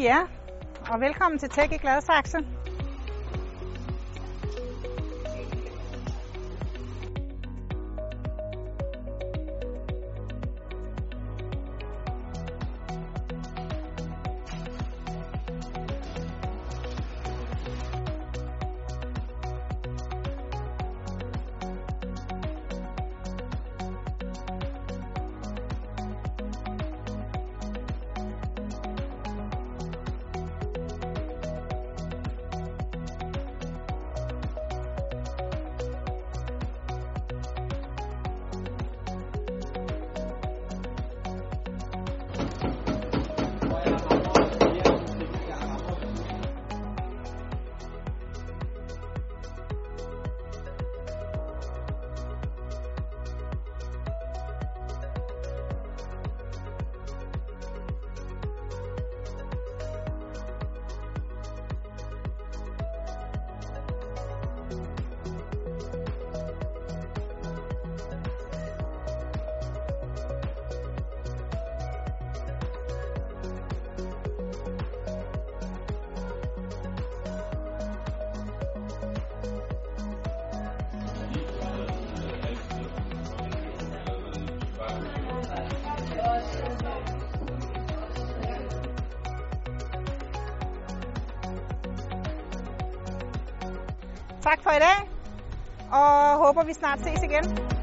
ja, og velkommen til Tech i Gladsaxe. Tak for i dag, og håber vi snart ses igen.